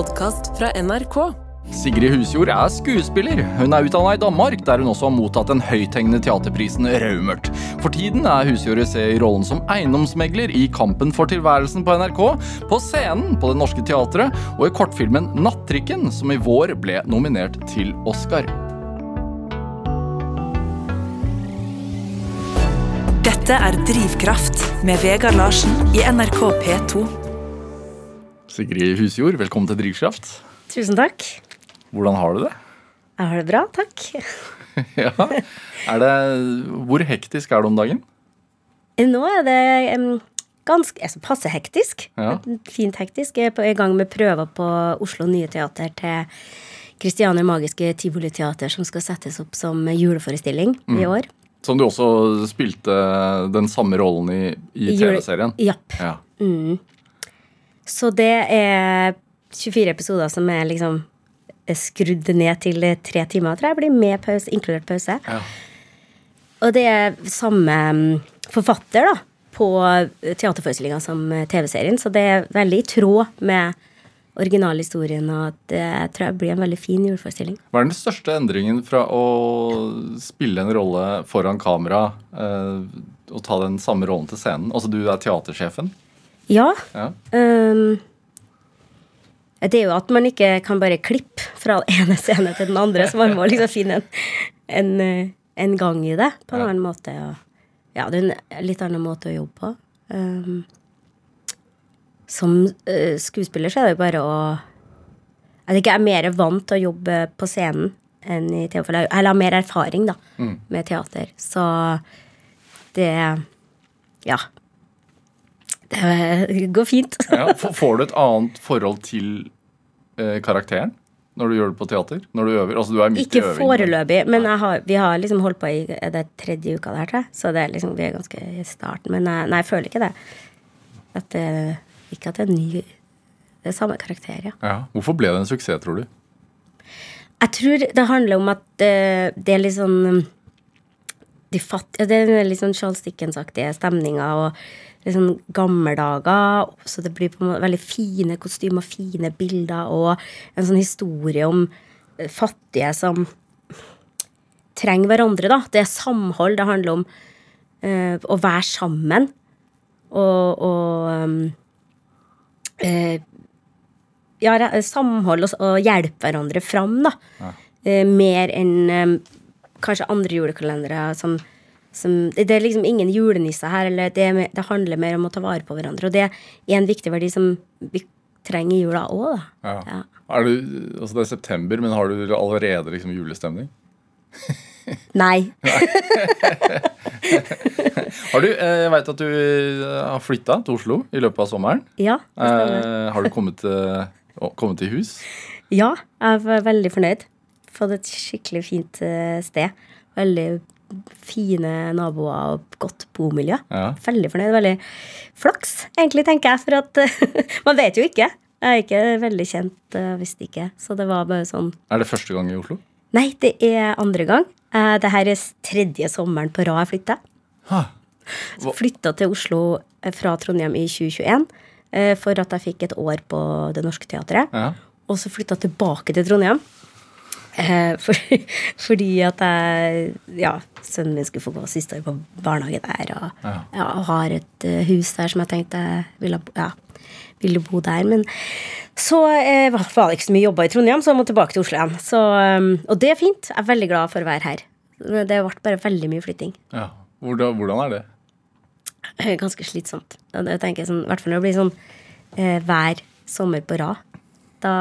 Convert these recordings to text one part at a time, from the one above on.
podkast fra NRK. Sigrid Husjord er skuespiller. Hun er utdanna i Danmark, der hun også har mottatt den høythengende teaterprisen Raumert. For tiden er Husjord å se i rollen som eiendomsmegler i Kampen for tilværelsen på NRK, på scenen på Det Norske Teatret og i kortfilmen Nattrikken, som i vår ble nominert til Oscar. Dette er Drivkraft med Vegard Larsen i NRK P2. Sigrid Husjord, velkommen til Drivkraft. Tusen takk. Hvordan har du det? Jeg har det bra, takk. ja. Er det Hvor hektisk er det om dagen? Nå er det um, ganske altså, passe hektisk. Ja. Fint hektisk. Jeg er på, i gang med prøver på Oslo Nye Teater til Kristiania Magiske Tivoliteater, som skal settes opp som juleforestilling i år. Som du også spilte den samme rollen i, i TV-serien? Ja. Ja. Så det er 24 episoder som er liksom skrudd ned til tre timer, tror jeg blir med pause, inkludert pause. Ja. Og det er samme mm, forfatter da, på teaterforestillinga som TV-serien, så det er veldig i tråd med originalhistorien, og det tror jeg blir en veldig fin juleforestilling. Hva er den største endringen fra å spille en rolle foran kamera eh, og ta den samme rollen til scenen? Altså du er teatersjefen. Ja. Ja. Um, det er jo at man ikke kan bare klippe fra den ene scenen til den andre, så man må liksom finne en, en, eh, en gang i det på en annen måte. Ja, det er en litt annen måte å jobbe på. Um, som uh, skuespiller så er det jo bare å Jeg vet ikke, jeg er mer vant til å jobbe på scenen enn i TV. jeg- Eller har mer erfaring da, med teater. Så det Ja. Det går fint. Ja. Får du et annet forhold til eh, karakteren når du gjør det på teater? Når du øver? Altså du er midt Ikke i øving. foreløpig, men har, vi har liksom holdt på i det tredje uka der, tror jeg. Så det er liksom, vi er ganske i starten. Men jeg, nei, jeg føler ikke det. At det ikke at det er ny Det er samme karakter, ja. Ja. Hvorfor ble det en suksess, tror du? Jeg tror det handler om at det, det er litt sånn de fatt, Det er litt sånn Charles Dickens-aktige stemninger og litt sånn gammeldager. Så det blir på en måte veldig fine kostymer, fine bilder og en sånn historie om eh, fattige som trenger hverandre, da. Det er samhold. Det handler om uh, å være sammen. Og, og um, uh, ja, samhold og, og hjelpe hverandre fram, da. Eh, mer enn um, kanskje andre julekalendere som, som Det er liksom ingen julenisser her, eller det, det handler mer om å ta vare på hverandre. Og det er en viktig verdi som vi trenger i jula òg, da. Ja. Ja. Er du, altså det er september, men har du allerede liksom julestemning? Nei. Har du, eh, Jeg veit at du eh, har flytta til Oslo i løpet av sommeren. Ja. Eh, har du kommet, eh, kommet i hus? Ja, jeg er veldig fornøyd. Fått et skikkelig fint sted. Veldig fine naboer og godt bomiljø. Ja. Veldig fornøyd. Veldig flaks, egentlig, tenker jeg. For at man vet jo ikke. Jeg er ikke veldig kjent, uh, visste ikke. Så det var bare sånn Er det første gang i Oslo? Nei, det er andre gang. Uh, det her er tredje sommeren på rad jeg flytta. Flytta til Oslo eh, fra Trondheim i 2021 eh, for at jeg fikk et år på Det Norske Teatret. Ja. Og så flytta tilbake til Trondheim. Eh, for, fordi at jeg Ja, sønnen min skulle få gå siste år på barnehage der. Og Ja. ja, har et eh, hus der som jeg tenkte jeg ville, ja, ville bo der. Men så eh, var det ikke så mye jobber i Trondheim, så jeg må tilbake til Oslo igjen. Så, eh, og det er fint. Jeg er veldig glad for å være her. Det ble bare veldig mye flytting. ja. Hvordan, hvordan er det? Eh, Ganske slitsomt. Jeg tenker sånn, I hvert fall når det blir sånn eh, hver sommer på rad. Da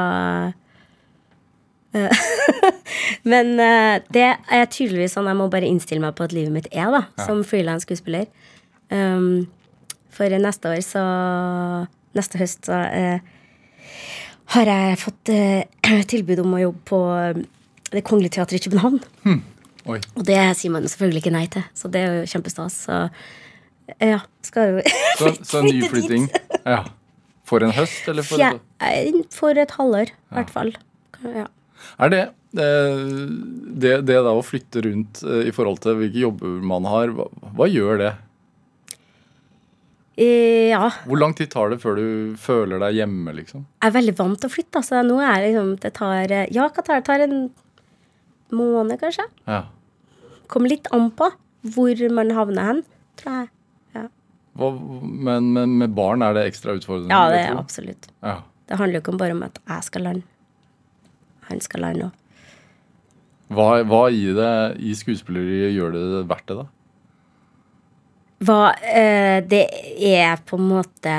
Men eh, det er tydeligvis sånn jeg må bare innstille meg på at livet mitt er, da, som frilans skuespiller. Um, for neste år så Neste høst så uh, har jeg fått uh, tilbud om å jobbe på eh, Det Kongelige Teatret i København. Hmm. Og det sier man selvfølgelig ikke nei til, så det er jo kjempestas. Så ja, skal jo Så, så en ny flytting. Ja. For en høst, eller for eh, For et halvår, i hvert fall. Ja. Er det, eh, det det da å flytte rundt eh, i forhold til hvilke jobber man har, hva, hva gjør det? Eh, ja. Hvor lang tid tar det før du føler deg hjemme, liksom? Jeg er veldig vant til å flytte. Altså. Nå er det liksom Det tar Ja, hva tar det? tar en måned, kanskje? Ja. Kommer litt an på hvor man havner hen, tror jeg. Ja, Hva, men, men med barn er det ekstra utfordrende? ja det er absolutt. Ja. Det handler jo ikke bare om at jeg skal lande. Han skal lande. Hva, hva i det i skuespilleriet gjør det verdt det, da? Hva eh, Det er på en måte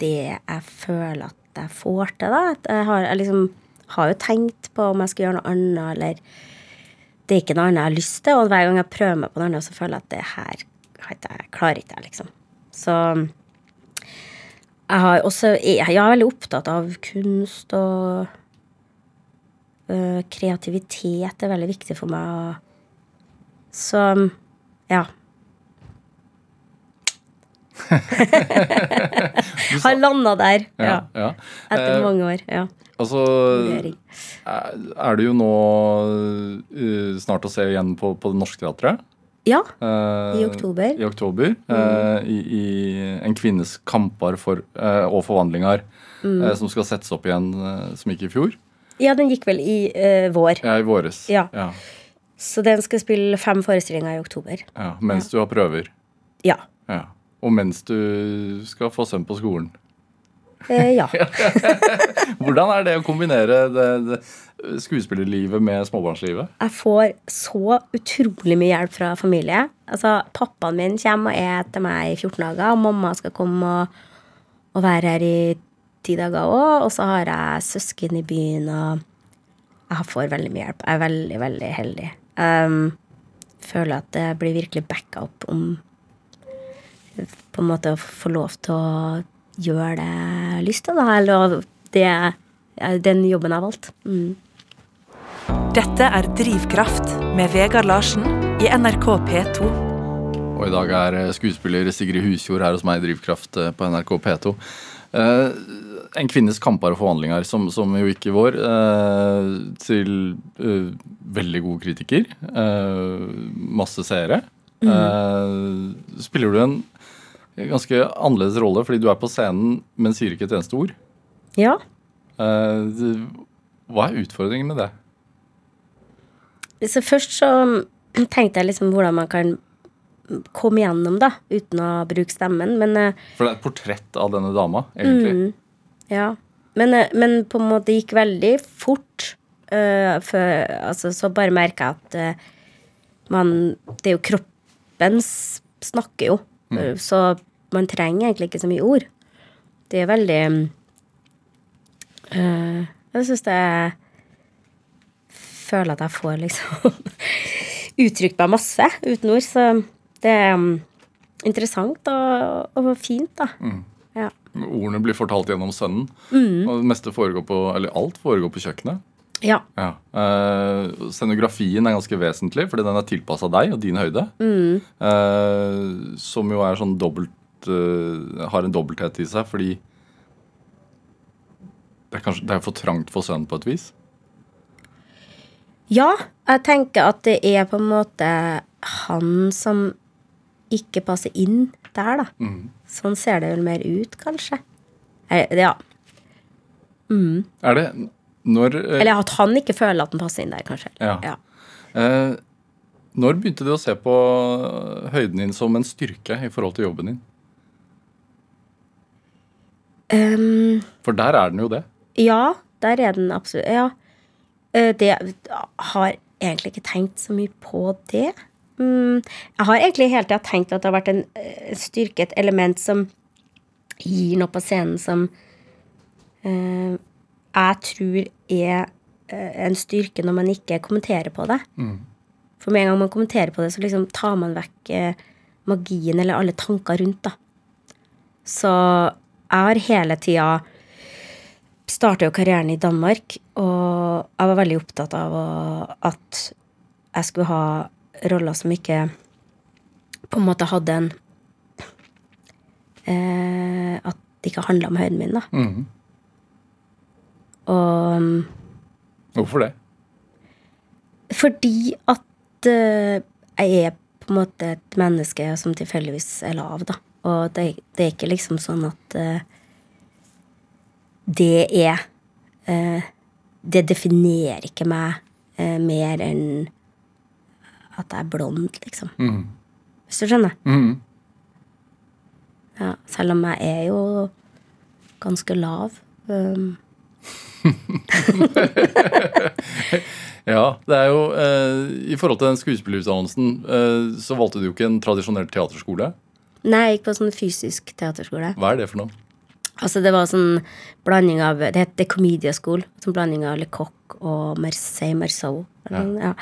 det jeg føler at jeg får til, da. At jeg har, jeg liksom har jo tenkt på om jeg skal gjøre noe annet, eller Det er ikke noe annet jeg har lyst til, og hver gang jeg prøver meg på noe annet, så føler jeg at det her jeg klarer ikke jeg, liksom. Så jeg har også Jeg er veldig opptatt av kunst og kreativitet er veldig viktig for meg. Så ja. Har landa der. Ja. ja. Etter Eh, mange år. Ja. altså er du jo nå eh, snart å se igjen på, på Det Norske Teatret? ja. Eh, I oktober. Mm. I oktober. eh, i, I En kvinnes kamper for, eh, og forvandlinger Mm. eh, som skal settes opp igjen, eh, som gikk i fjor. Ja, den gikk vel i uh, vår. Ja, i våres. Ja. Ja, Så den skal spille fem forestillinger i oktober. ja, mens du har prøver. Ja. Ja. Og mens du skal få sønn på skolen. Eh, ja. Hvordan er det å kombinere det, det skuespillerlivet med småbarnslivet? Jeg får så utrolig mye hjelp fra familie. Altså, Pappaen min kommer og er til meg i 14 dager, og mamma skal komme og, og være her i ti dager òg. Og så har jeg søsken i byen, og jeg får veldig mye hjelp. Jeg er veldig, veldig heldig. Um, føler at det blir virkelig backa opp om på en måte å få lov til å gjøre det jeg har lyst til, da. Eller det, den jobben jeg har valgt. Mm. Dette er Drivkraft med Vegard Larsen i NRK P2. Og i dag er eh, skuespiller Sigrid Husjord her hos meg i Drivkraft eh, på NRK P2. Eh, en kvinnes kamper og forvandlinger, som, som jo ikke vår, eh, til eh, veldig god kritiker. Eh, masse seere. Eh, spiller du en ganske annerledes rolle fordi du er på scenen, men sier ikke et eneste ord. Ja. Eh, hva er utfordringen med det? Så først så tenkte jeg liksom hvordan man kan komme gjennom da, uten å bruke stemmen. Men eh, For det er et portrett av denne dama, egentlig. ja. Men, eh, men på en måte gikk veldig fort. Uh, før, altså, så bare merka jeg at uh, man Det er jo kroppen snakker jo. eh, Så man trenger egentlig ikke så mye ord. Det er veldig eh, Jeg syns det er føler at jeg får liksom uttrykt meg masse uten ord. Så det er um, interessant og, og fint, da. Ja. Ordene blir fortalt gjennom sønnen. Mm. Og det meste foregår på, eller alt foregår på kjøkkenet. ja. Ja. Uh, scenografien er ganske vesentlig, fordi den er tilpassa deg og din høyde. Mm. Uh, som jo er sånn dobbelt uh, Har en dobbelthet i seg, fordi det er, kanskje, det er for trangt for sønnen på et vis. Ja, jeg tenker at det er på en måte han som ikke passer inn der, da. Sånn ser det vel mer ut, kanskje. Eh, Ja. Er det når eh, Eller at han ikke føler at han passer inn der, kanskje. Ja. Ja. eh, Når begynte du å se på høyden din som en styrke i forhold til jobben din? Um, For der er den jo det. ja, der er den absolutt Ja. Eh, Det har egentlig ikke tenkt så mye på det. Mm, jeg har egentlig hele tida tenkt at det har vært en eh, styrke, et element som gir noe på scenen som uh, jeg tror er eh, en styrke når man ikke kommenterer på det. For med en gang man kommenterer på det, så liksom tar man vekk eh, magien eller alle tanker rundt. da. Så jeg har hele tida starta jo karrieren i Danmark, og jeg var veldig opptatt av å, at jeg skulle ha roller som ikke på en måte hadde en eh, At det ikke handla om høyden min, da. Mm. Og Hvorfor det? fordi at eh, jeg er på en måte et menneske som tilfeldigvis er lav, da. Og det, det er ikke liksom sånn at eh, det er eh, Det definerer ikke meg eh, mer enn at jeg er blond, liksom. Hvis du skjønner? Mm. Ja, selv om jeg er jo ganske lav. Um, Ja, det er jo eh, I forhold til den skuespillerutdannelsen eh, så valgte du jo ikke en tradisjonell teaterskole. nei, jeg gikk på sånn fysisk teaterskole. Hva er det for noe? Altså Det var sånn blanding av Det heter Comedia School. Sånn blanding av Le Coq og Marseille Marceau. Ja. Ja.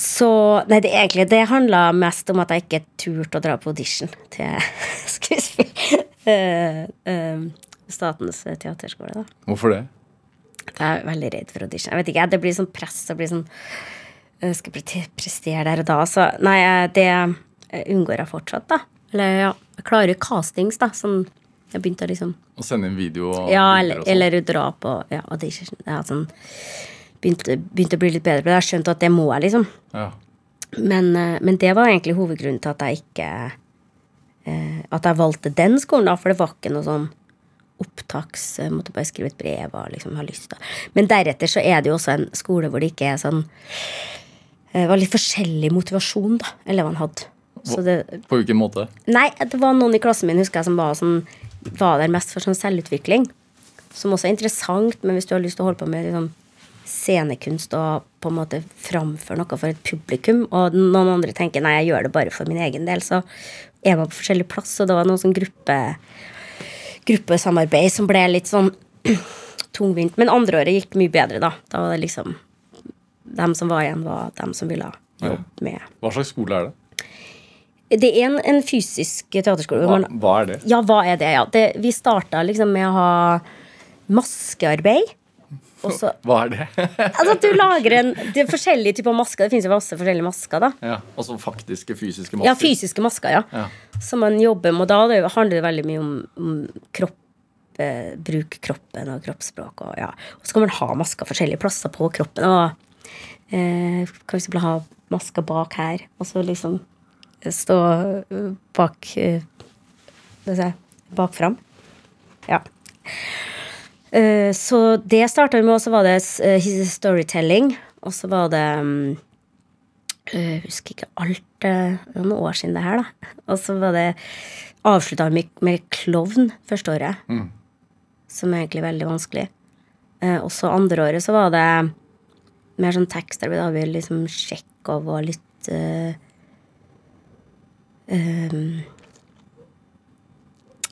Så Nei, det egentlig Det handla mest om at jeg ikke turte å dra på audition til skuespill. uh, eh, Statens teaterskole, da. Hvorfor det? Jeg er veldig redd for audition. Jeg vet ikke, Det blir sånn press. Det blir sånn jeg Skal pre- prestere der og da. Så nei, det unngår jeg fortsatt, da. Eller ja, jeg klarer castings, da. Sånn jeg begynte å liksom Å sende inn video og Ja, eller, sånn? eller dra på ja, audition. Ja, sånn, begynte, begynte å bli litt bedre på det. Jeg skjønte at det må jeg, liksom. Ja. Men, eh, men det var egentlig hovedgrunnen til at jeg ikke eh, At jeg valgte den skolen, da, for det var ikke noe sånn opptaks Jeg måtte bare skrive et brev og liksom ha lyst til Men deretter så er det jo også en skole hvor det ikke er sånn Det var litt forskjellig motivasjon, da, elevene hadde. Så det, På hvilken måte? Nei, det var noen i klassen min husker jeg, som var, sånn, var der mest for sånn selvutvikling. Som også er interessant, men hvis du har lyst til å holde på med liksom, scenekunst og på en måte framføre noe for et publikum, og noen andre tenker nei, jeg gjør det bare for min egen del, så er man på forskjellig plass. Og det var noe sånn gruppe, gruppesamarbeid som ble litt sånn tungvint. Men andreåret gikk mye bedre, da. Da var det liksom Dem som var igjen, var dem som ville jobbe med Hva slags skole er det? Det er en, en fysisk teaterskole. Hva, hva er det? ja, hva er det? Ja. Det, vi starta liksom med å ha maskearbeid. Og så Hva er det? Altså at du lager en Det er forskjellige typer masker. Det finnes jo masse forskjellige masker, da. ja, altså faktiske fysiske masker? Ja, fysiske masker, ja. Ja. Som man jobber med. Og da det handler det veldig mye om, om kropp. Eh, bruk kroppen og kroppsspråk. Og, ja. og så kan man ha masker forskjellige plasser på kroppen. Og eh, kan eksempel ha masker bak her, og så liksom stå eh, bak eh, Hva skal jeg si Bak fram. Ja. Eh, så det starta vi med, og så var det eh, storytelling. Og så var det mm, jeg husker ikke alt eh, Det er noen år siden det her, da. Og så var det avslutta med, med klovn første året. Som er egentlig veldig vanskelig. Eh, og så andre året så var det mer sånn tekstarbeid. Da vi liksom sjekka og var litt uh, um,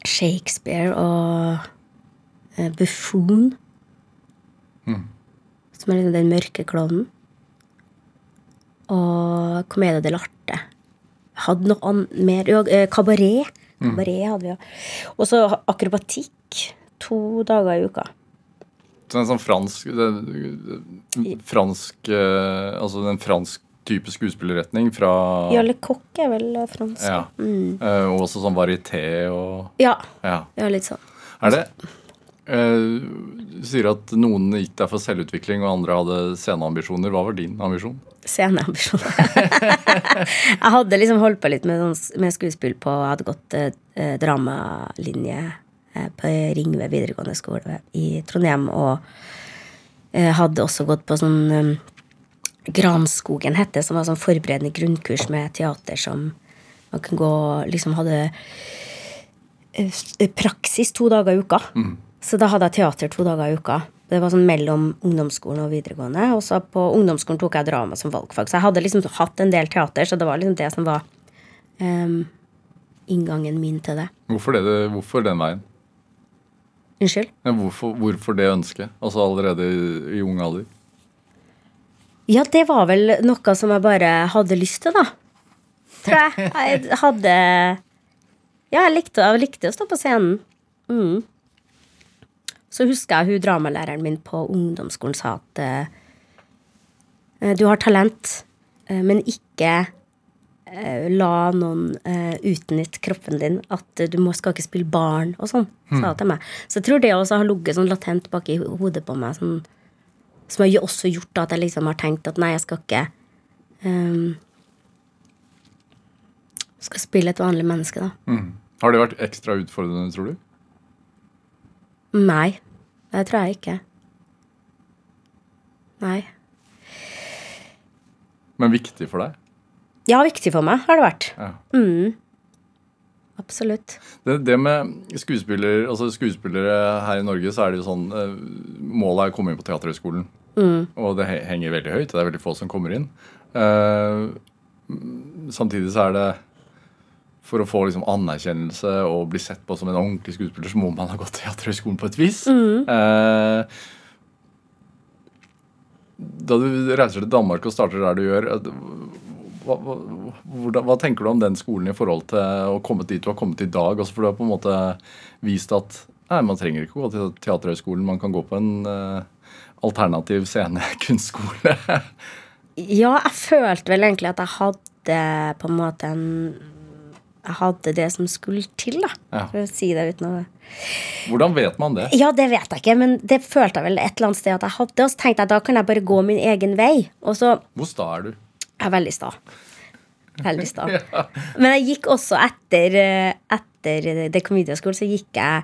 Shakespeare og eh, Buffon. Som er liksom den mørke klovnen og Commedia dell'arte. Hadde noe an mer jo, eh, Kabaret. Kabaret hadde vi òg. Og så akrobatikk. To dager i uka. Så en sånn fransk det, det- Fransk eh, Altså den fransk type skuespillerretning fra Ja, Le Coq er vel fransk. Ja. Eh, og også sånn varieté og Ja, Ja. ja litt sånn. Er det Du sier at noen gikk der for selvutvikling, og andre hadde sceneambisjoner. Hva var din ambisjon? Sceneambisjoner. jeg hadde liksom holdt på litt med, med skuespill på Jeg hadde gått eh, eh, dramalinje eh, på Ringve videregående skole i Trondheim. Og eh, hadde også gått på sånn eh, Granskogen het det, som var sånn forberedende grunnkurs med teater som man kunne gå Liksom hadde eh, praksis to dager i uka. Så da hadde jeg teater to dager i uka. Det var sånn mellom ungdomsskolen og videregående. Og så på ungdomsskolen tok jeg drama som valgfag. Så jeg hadde liksom hatt en del teater, så det var liksom det som var um, inngangen min til det. Hvorfor, det, hvorfor den veien? Unnskyld? Hvorfor, hvorfor det ønsket? Altså allerede i, i ung alder? Ja, det var vel noe som jeg bare hadde lyst til, da. Tror jeg. Jeg hadde Ja, jeg likte, jeg likte å stå på scenen. Mm. Så husker jeg hun dramalæreren min på ungdomsskolen sa at eh, du har talent, eh, men ikke eh, la noen utnytte kroppen din. At du må, skal ikke spille barn og sånn, sa hun til meg. Så jeg tror det også har ligget sånn latent bak i hodet på meg. Sånn, som har også gjort at jeg liksom har tenkt at nei, jeg skal ikke um, Skal spille et vanlig menneske, da. Har det vært ekstra utfordrende, tror du? Nei, det tror jeg ikke. Nei. Men viktig for deg? Ja, viktig for meg har det vært. Ja. Absolutt. Det, det med skuespiller, altså skuespillere her i Norge, så er det jo sånn eh, Målet er å komme inn på Teaterhøgskolen. Og det henger veldig høyt. Det er veldig få som kommer inn. Uh, samtidig så er det For å få liksom anerkjennelse og bli sett på som en ordentlig skuespiller, så må man ha gått Teaterhøgskolen på et vis. Eh, da du reiser til Danmark og starter der du gjør, hva, hva, hva, hva tenker du om den skolen i forhold til å komme dit du har kommet i dag? Også for du har på en måte vist at nei, man trenger ikke gå til Teaterhøgskolen, man kan gå på en eh, alternativ scenekunstskole. Ja, jeg følte vel egentlig at jeg hadde på en måte en hadde det som skulle til, da. Ja. For å si det uten å Hvordan vet man det? Ja, det vet jeg ikke, men det følte jeg vel et eller annet sted at jeg hadde. Og så tenkte jeg da kan jeg bare gå min egen vei. Og så Hvor sta er du? Jeg er veldig sta. Veldig sta. Men jeg gikk også etter, etter etter det School, så gikk jeg,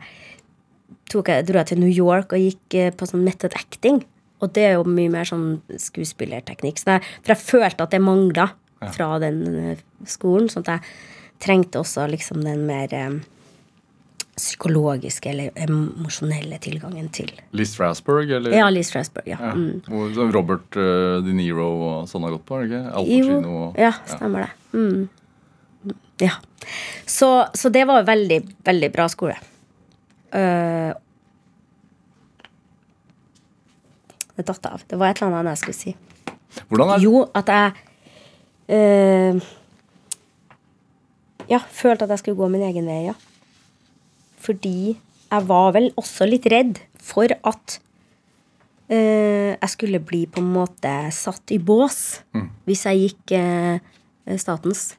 tok jeg dro jeg til New York og gikk eh, på sånn method acting. Og det er jo mye mer sånn skuespillerteknikk. Så jeg, for jeg følte at det mangla fra den eh, skolen. sånn at jeg trengte også liksom den mer eh, psykologiske eller emosjonelle tilgangen til Liz Strasberg, eller? Ja, Liz Strasberg. Ja. Ja. Mm. Robert eh, De Niro og sånn har gått på? er det ikke? Al Pacino og ja, stemmer det. Mm. Ja. Så, så det var veldig, veldig bra skole. Uh, det datt av. Det var et eller annet jeg skulle si. Hvordan er det? Jo, at jeg eh, Ja, følte at jeg skulle gå min egen vei, ja. Fordi jeg var vel også litt redd for at eh, jeg skulle bli på en måte satt i bås hvis jeg gikk eh, statens.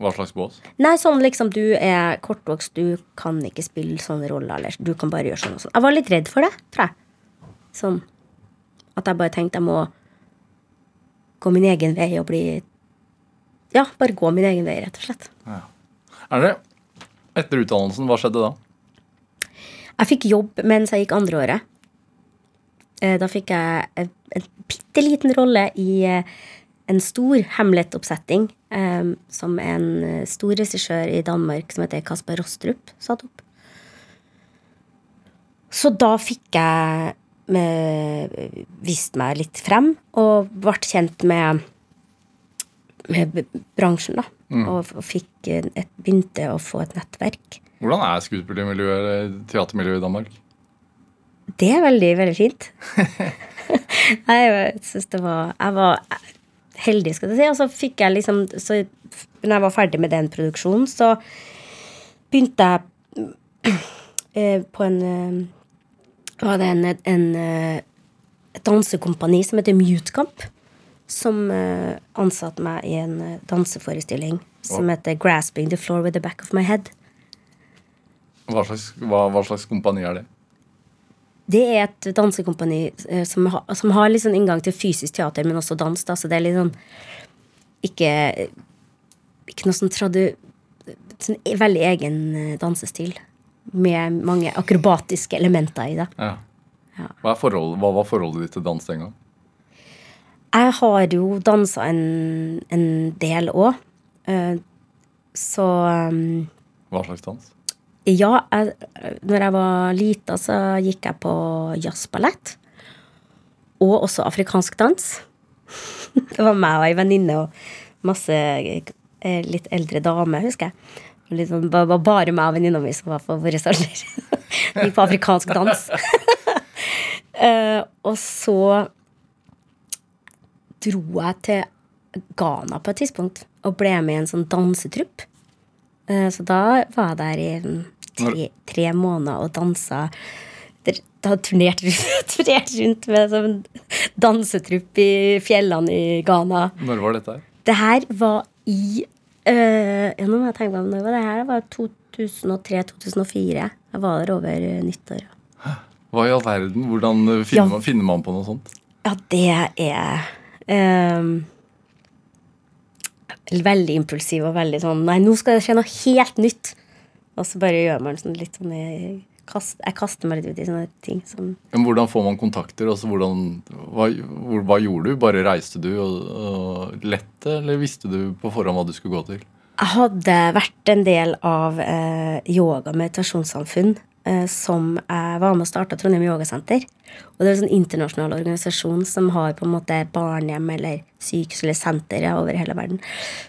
Hva slags bås? Nei, sånn liksom du er kortvokst, du kan ikke spille sånne roller, eller du kan bare gjøre sånn og sånn. Jeg var litt redd for det, tror jeg. Sånn at jeg bare tenkte jeg må gå min egen vei og bli Ja, bare gå min egen vei, rett og slett. Er det Etter utdannelsen, hva skjedde da? Jeg fikk jobb mens jeg gikk andreåret. Eh, Da fikk jeg en, bitte liten rolle i eh, en stor Hamlet-oppsetting eh, som en stor regissør i Danmark som heter Kasper Rostrup satte opp. Så da fikk jeg vist meg litt frem og ble kjent med, med bransjen, da. Og, og fikk eh, et, begynte å få et nettverk. Hvordan er skuespillermiljøet teatermiljøet i Danmark? Det er veldig, veldig fint. jeg synes det var Jeg var heldig, skal du si. Og så fikk jeg liksom Så når jeg var ferdig med den produksjonen, så begynte jeg eh, på en eh, Var det en, en et dansekompani som heter Mutecamp. Som eh, ansatte meg i en eh, danseforestilling som heter 'Grasping the Floor with the Back of My Head'. Hva slags, hva, hva slags kompani er det? Det er et dansekompani eh, som, har- som har litt sånn inngang til fysisk teater, men også dans. Da, så det er litt sånn Ikke, ikke noe sånn tradu... Sånn e- veldig egen dansestil. Med mange akrobatiske elementer i det. Ja. Ja. Hva, er forhold, hva var forholdet ditt til dans den gang? Jeg har jo dansa en, en del òg. Så um, Hva slags dans? Ja, jeg, når jeg var lita, så gikk jeg på jazzballett. Og også afrikansk dans. Det var meg og ei venninne og masse eh, litt eldre damer, husker jeg. Sånn, det var bare meg og venninna mi som var på vår alder. Gikk på afrikansk dans. Eh, og så dro jeg til Ghana på et tidspunkt og ble med i en sånn dansetrupp. Eh, Så da var jeg der i mm, tre, tre måneder og dansa. Da turnerte turnert rundt med sånn dansetrupp i fjellene i Ghana. Når var dette her? Det her var i øh, Ja, nå må jeg tenke meg om når var det her. Det var 2003-2004. Jeg var der over eh, nyttår. Hva i all verden? Hvordan finner, Ja. man, finner man på noe sånt? Ja, det er Veldig impulsiv og veldig sånn Nei, nå skal det skje noe helt nytt. Og så bare gjør man sånn litt sånn Jeg kaster, jeg kaster meg litt ut i sånne ting Sånn. Men hvordan får man kontakter? Altså, hvordan, hva, hva gjorde du? Bare reiste du og, og lette, eller visste du på forhånd hva du skulle gå til? Jeg hadde vært en del av eh, yoga- og meditasjonssamfunn som jeg var med og starta Trondheim Yogasenter. Og det er en sånn internasjonal organisasjon som har på en måte barnehjem eller sykehus eller senter over hele verden.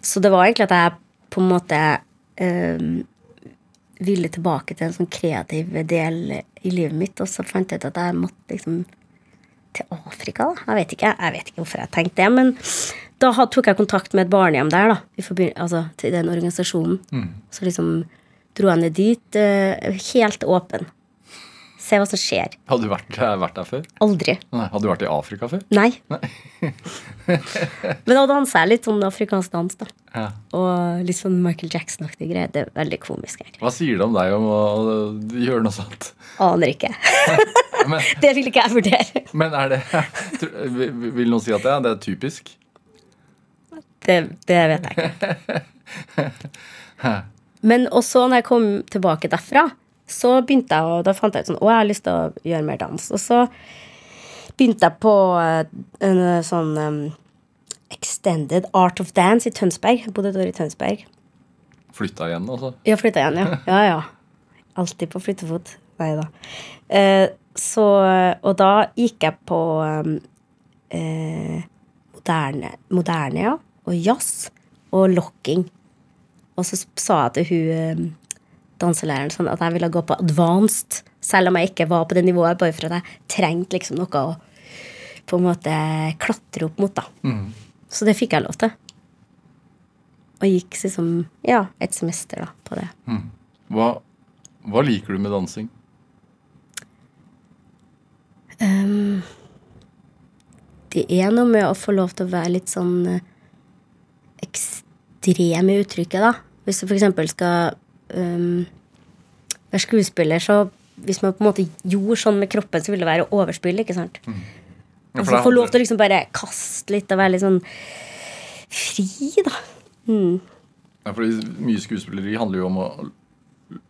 Så det var egentlig at jeg på en måte øh, ville tilbake til en sånn kreativ del i livet mitt, og så fant jeg ut at jeg måtte liksom til Afrika, da. Jeg vet ikke, jeg vet ikke hvorfor jeg tenkte det, men da tok jeg kontakt med et barnehjem der, da, i altså, til den organisasjonen. Så liksom dro jeg ned dit, eh, helt åpen. Se hva som skjer. Hadde du vært, vært der før? Aldri. Nei, hadde du vært i Afrika før? Nei. Men da han jeg litt sånn afrikansk dans, da. Ja. Og litt sånn Michael Jackson-aktige greier. Det er veldig komisk, egentlig. Hva sier det om deg om å gjøre noe sånt? Aner ikke. Men, det vil ikke jeg vurdere. men er det Vil noen si at det, det er typisk? Det, det vet jeg ikke. Men også når jeg kom tilbake derfra, så begynte jeg og Da fant jeg ut sånn Å, jeg har lyst til å gjøre mer dans. Og så begynte jeg på eh, en eh, sånn um, Extended Art of Dance i Tønsberg. Jeg bodde et år i Tønsberg. Flytta igjen, altså? Ja, flytta igjen, ja. Ja, ja. Alltid på flyttefot. Nei da. Eh, så Og da gikk jeg på um, eh, moderne, moderne, ja. Og jazz. Og locking. Og så sa jeg til hun danselæreren sånn at jeg ville gå på advanced, selv om jeg ikke var på det nivået, bare for at jeg trengte liksom noe å på en måte klatre opp mot, da. Så det fikk jeg lov til. Og gikk liksom, ja, et semester da, på det. Hva, hva liker du med dansing? Det er noe med å få lov til å være litt sånn eh, ekstrem i uttrykket, da. Hvis du eksempel skal um, være skuespiller, så hvis man på en måte gjorde sånn med kroppen, så ville det være overspill, ikke sant? Ja, Og for så det få lov til å liksom bare kaste litt og være litt sånn fri, da. Ja, fordi mye skuespilleri handler jo om å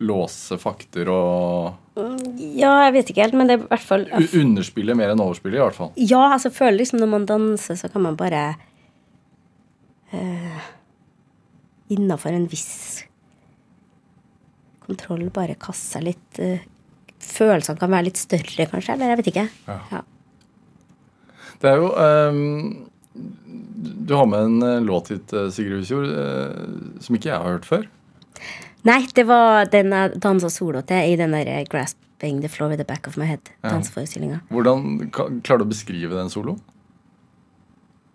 låse fakter og Ja, jeg vet ikke helt, men det er i hvert fall underspille mer enn overspille, i hvert fall. Ja, altså, føler liksom når man danser, så kan man bare eh, Innafor en viss kontroll bare kaste seg litt eh, Følelsene kan være litt større, kanskje, eller jeg vet ikke. Ja. Ja. Det er jo um, Du har med en eh, låt hit, eh, Sigrid Husjord, uh, som ikke jeg har hørt før. Nei, det var den jeg dansa solo til i den der 'Grasping the Floor with the Back of My Head'. Ja. Danseforestillinga. Hvordan Klarer du å beskrive den soloen?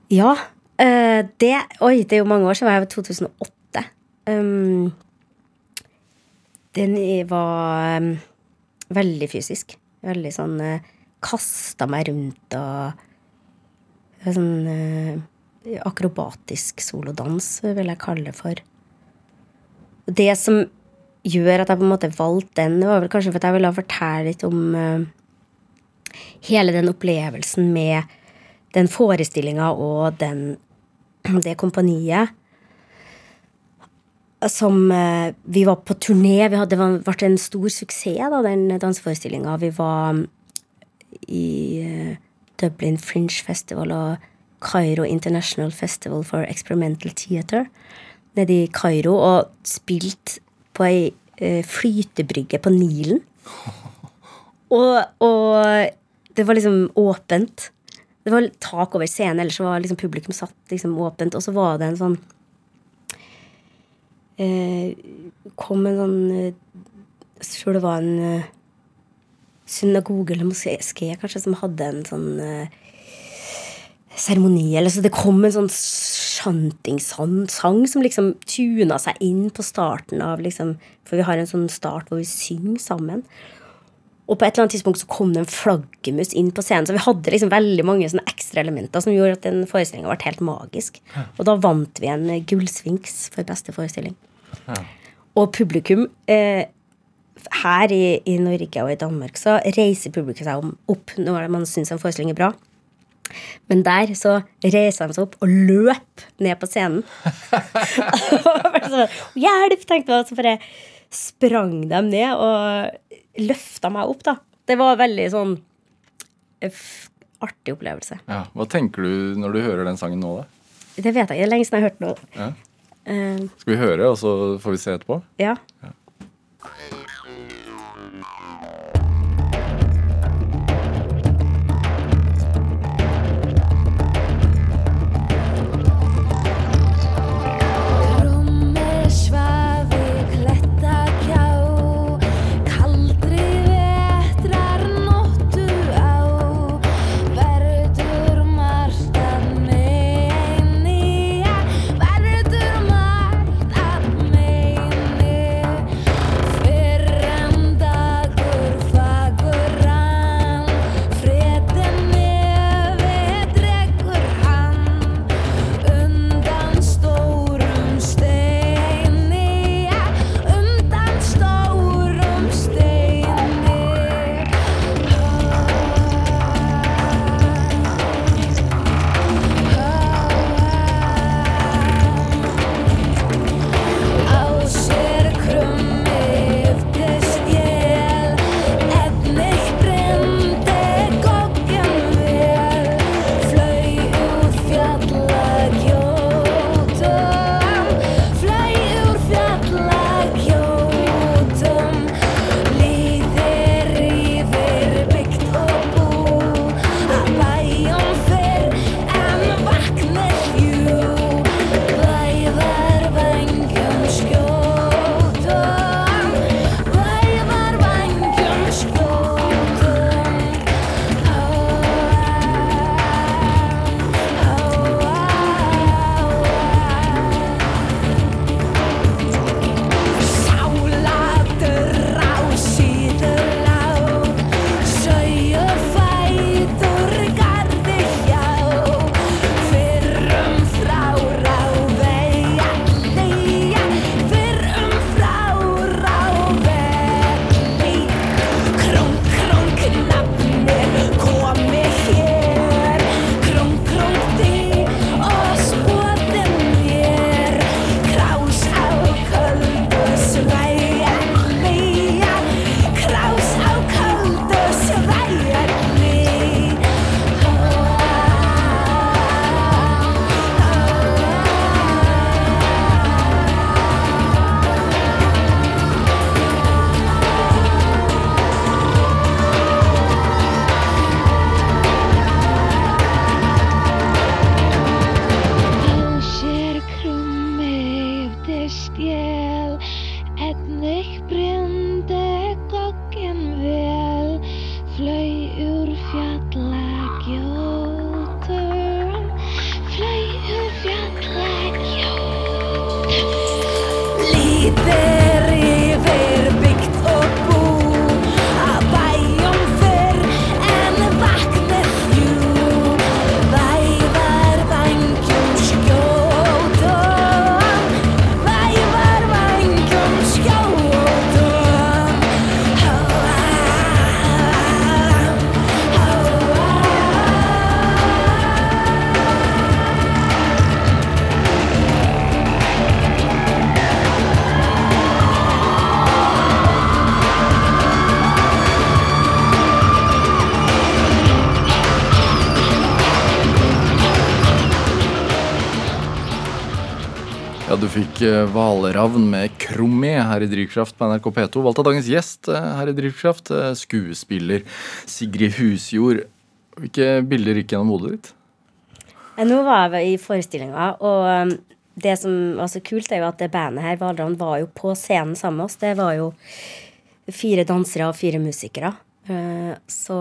Ja. eh, det Oi, det er jo mange år siden. Jeg var 2008. Um, den var um, veldig fysisk. Veldig sånn uh, Kasta meg rundt og Sånn eh, akrobatisk solodans, vil jeg kalle det for. Det som gjør at jeg på en måte valgte den, var vel kanskje for at jeg ville fortelle litt om eh, hele den opplevelsen med den forestillinga og den, det kompaniet som eh, Vi var på turné. Vi hadde, det ble en stor suksess, da, den danseforestillinga. Vi var mm, i eh, Dublin Fringe Festival og Cairo International Festival for Experimental Theatre nede i Kairo og spilt på ei eh, flytebrygge på Nilen. Og, og det var liksom åpent. Det var tak over scenen, ellers var liksom publikum satt liksom åpent. Og så var det en sånn Kom en sånn eh, Jeg tror det var en eh, synagoge eller moské kanskje, som hadde en sånn eh, seremoni. Eller så det kom en sånn shanting-sang som liksom tuna seg inn på starten av liksom For vi har en sånn start hvor vi synger sammen. Og på et eller annet tidspunkt så kom det en flaggermus inn på scenen. Så vi hadde liksom veldig mange sånne ekstra elementer som gjorde at den forestillinga ble helt magisk. Og da vant vi en gullsfinks for beste forestilling. Og publikum eh, her i, i Norge og i Danmark så reiser publikum seg om, opp når man syns en forestilling er bra. Men der så reiser de seg opp og løp ned på scenen. Hjelp! tenkte jeg. Og så bare sprang de ned og løfta meg opp, da. Det var veldig sånn eh, artig opplevelse. Ja. Hva tenker du når du hører den sangen nå, da? Det vet jeg ikke. Det er lenge siden jeg har hørt nå. Ja. Eh, Skal vi høre, og så får vi se etterpå? ja. Rúmið du fikk eh, Hvalravn med Krummi her i Drivkraft på NRK P2. Valgt av dagens gjest eh, her i Drivkraft, eh, skuespiller Sigrid Husjord. Hvilke bilder gikk gjennom hodet ditt? Nå var jeg i forestillinga, og um, det som var så kult, er jo at det bandet her, Hvalravn, var jo på scenen sammen med oss. Det var jo fire dansere og fire musikere. Så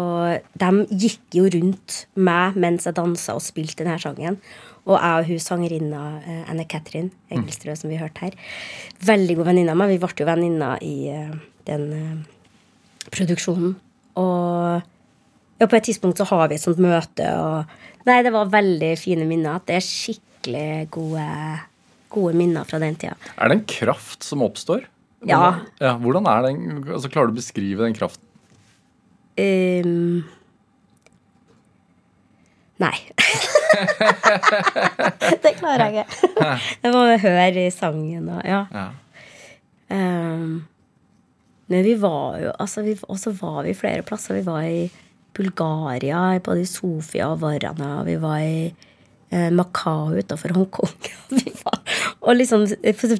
de gikk jo rundt meg mens jeg dansa og spilte denne sangen. Og jeg og hun sangerinna eh, Anne Katrin mm. som vi hørte her. Veldig god venninne av meg. Vi ble jo venninner i eh, den eh, produksjonen. Og ja, på et tidspunkt så har vi et sånt møte, og Nei, det var veldig fine minner. At det er skikkelig gode, gode minner fra den tida. Er det en kraft som oppstår? Ja. Hvordan, ja, hvordan er den, altså Klarer du å beskrive den kraften? Um, nei. det klarer jeg ikke. Jeg må høre i sangen og Ja. Ja. Um, Men vi var jo altså vi, Og så var vi flere plasser. Vi var i Bulgaria, både i Sofia og Varana. Vi var i eh, Macau utafor Hongkong. Vi var, og liksom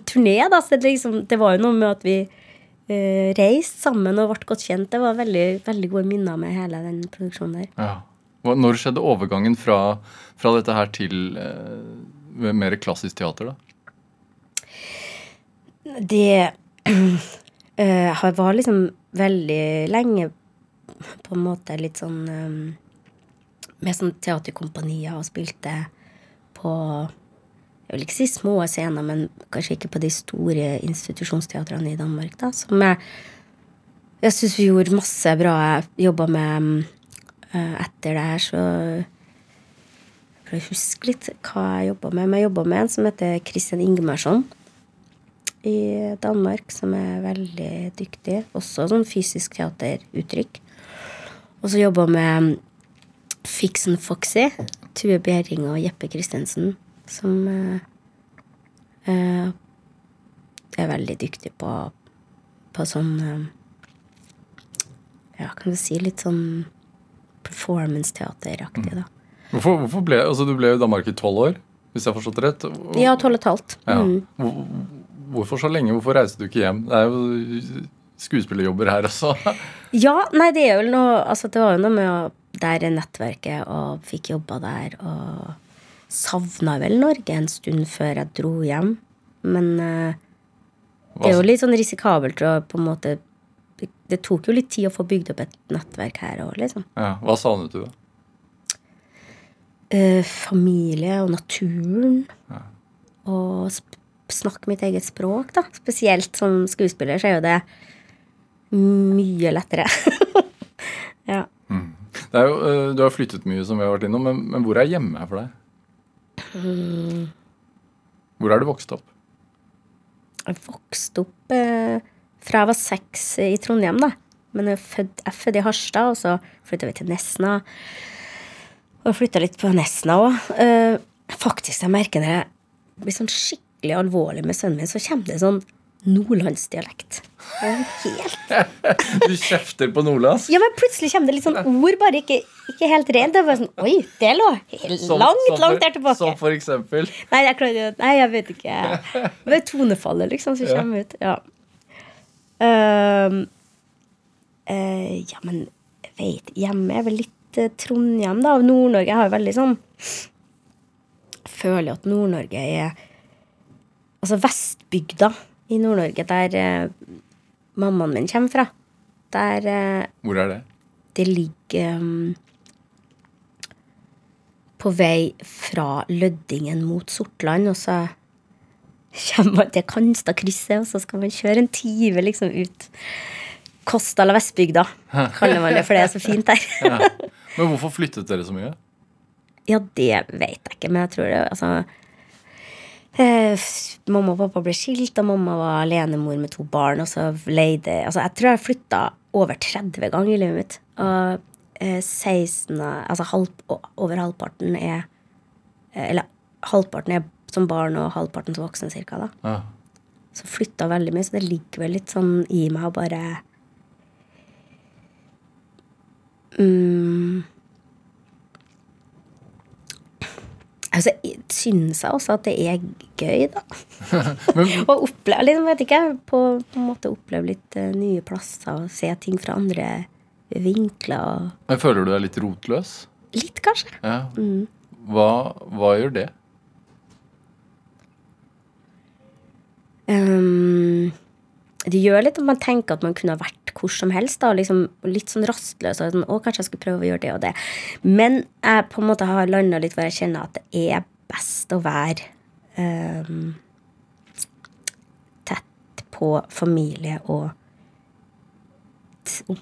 turné, da. Så det, liksom, det var jo noe med at vi eh, reiste sammen og ble godt kjent. Det var veldig, veldig gode minner med hele den produksjonen der. Ja. Når skjedde overgangen fra, fra dette her til eh, mer klassisk teater, da? Det eh, var liksom veldig lenge på en måte litt sånn eh, Med sånn teaterkompanier og spilte på Jeg vil ikke si små scener, men kanskje ikke på de store institusjonsteatrene i Danmark, da. Som jeg Jeg syns vi gjorde masse bra. Jeg jobba med Etter det her, så For å huske litt hva jeg jobba med. Men jeg jobba med en som heter Christian Ingemarsson i Danmark, som er veldig dyktig. Også sånn fysisk teateruttrykk. Og så jobba med Fixen Foxy, Tue Bjerring og Jeppe Christensen, som eh, eh, er veldig dyktig på, på sånn eh, Ja, kan du si litt sånn performance-teateraktig, da. Hvorfor, hvorfor ble, altså Du ble i Danmark i tolv år, hvis jeg har forstått rett? Ja, tolv og et halvt. Mm. Hvor- Hvorfor så lenge? Hvorfor reiste du ikke hjem? Det er jo skuespillerjobber her også. Ja, nei, det er jo noe Altså, det var jo noe med å Der er nettverket, og fikk jobba der, og savna vel Norge en stund før jeg dro hjem. Men uh, det er jo litt sånn risikabelt å på en måte det, tok jo litt tid å få bygd opp et nettverk her òg, liksom. Ja, hva savnet du, da? Eh, familie og naturen. Og sp snakke mitt eget språk, da. Spesielt som skuespiller så er jo det mye lettere. ja. Det er jo, eh, du har flyttet mye, som vi har vært innom, men, men hvor er hjemme for deg? Hvor er du vokst opp? Jeg vokste opp eh, fra jeg var seks i Trondheim, da. Men jeg er født, jeg er født i Harstad, og så flytta vi til Nesna. Og flytta litt på Nesna òg. Eh, faktisk, jeg merker når jeg blir sånn skikkelig alvorlig med sønnen min, så kommer det sånn nordlandsdialekt. Helt Du kjefter på nordlands? Ja, men plutselig kommer det litt sånn ord, bare ikke, ikke helt rent. Det er bare sånn Oi, det lå helt Som- langt, som langt der tilbake. Som for eksempel? Nei, jeg klarer Nei, jeg vet ikke. Det er tonefallet, liksom, som kommer ut. Ja. Eh, ja, men jeg vet Hjemme er vel litt uh, Trondheim, da. Og Nord-Norge har jo veldig sånn Føler at Nord-Norge er Altså Vestbygda i Nord-Norge, der eh, mammaen min kommer fra, der Hvor er det? det ligger um, på vei fra Løddingen mot Sortland, og så kommer man til Kanstadkrysset, og så skal man kjøre en time liksom ut Kosta la Vestbygda, kaller man det, for det er så fint der. Ja. Men hvorfor flyttet dere så mye? Ja, det vet jeg ikke, men jeg tror det Altså eh, Mamma og pappa ble skilt, og mamma var alenemor med to barn. Og så leide Altså, jeg tror jeg flytta over 30 ganger i livet mitt. Og eh, 16 Altså halv, over halvparten er eh, Eller halvparten er som barn, og halvparten som voksen, cirka. da. Ja. Så flytta veldig mye, så det ligger vel litt sånn i meg å bare mm, Altså, syns jeg også at det er gøy, da. Å oppleve liksom, vet ikke, på, på en måte oppleve litt uh, nye plasser og se ting fra andre vinkler. og Men føler du deg litt rotløs? Litt, kanskje. Ja. Hva, hva gjør det? Um, det gjør litt at man tenker at man kunne ha vært hvor som helst. Da, liksom, litt sånn rastløs. Og sånn, å, kanskje jeg skulle prøve å gjøre det og det. Men jeg på en måte har landa litt hvor jeg kjenner at det er best å være um, tett på familie og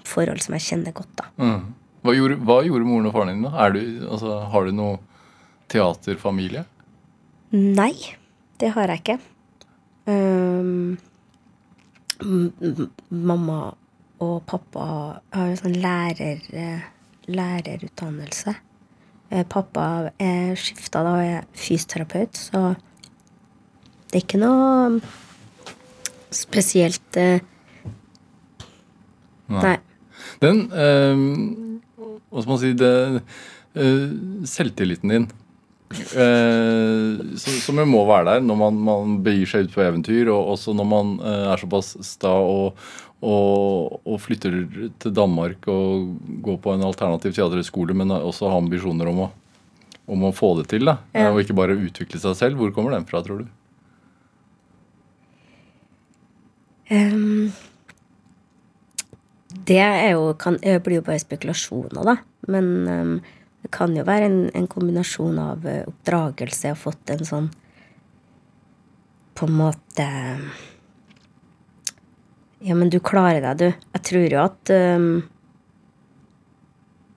forhold som jeg kjenner godt. da. Mm. Hva, gjorde, hva gjorde moren og faren din? da? Du, altså, har du noe teaterfamilie? Nei, det har jeg ikke. Um, m- m- mamma og pappa har jo sånn lærer, eh, lærerutdannelse. Eh, Pappa er skifta da og er fysioterapeut, så det er ikke noe spesielt eh, Nei. Den eh, Hva skal man si det, eh, Selvtilliten din. Eh, som, jo må være der når man, man begir seg ut på eventyr, og også når man eh, er såpass sta og, og, og flytter til Danmark og går på en alternativ teaterhøgskole, men også har ambisjoner om å, om å få det til. da, Ja. Og ikke bare utvikle seg selv. Hvor kommer den fra, tror du? Um, det er jo, kan, blir jo bare spekulasjoner, da. Men ehm, det kan jo være en, en kombinasjon av oppdragelse. oppdragelse og fått en sånn På en måte Ja, men du klarer deg, du. Jeg tror jo at um,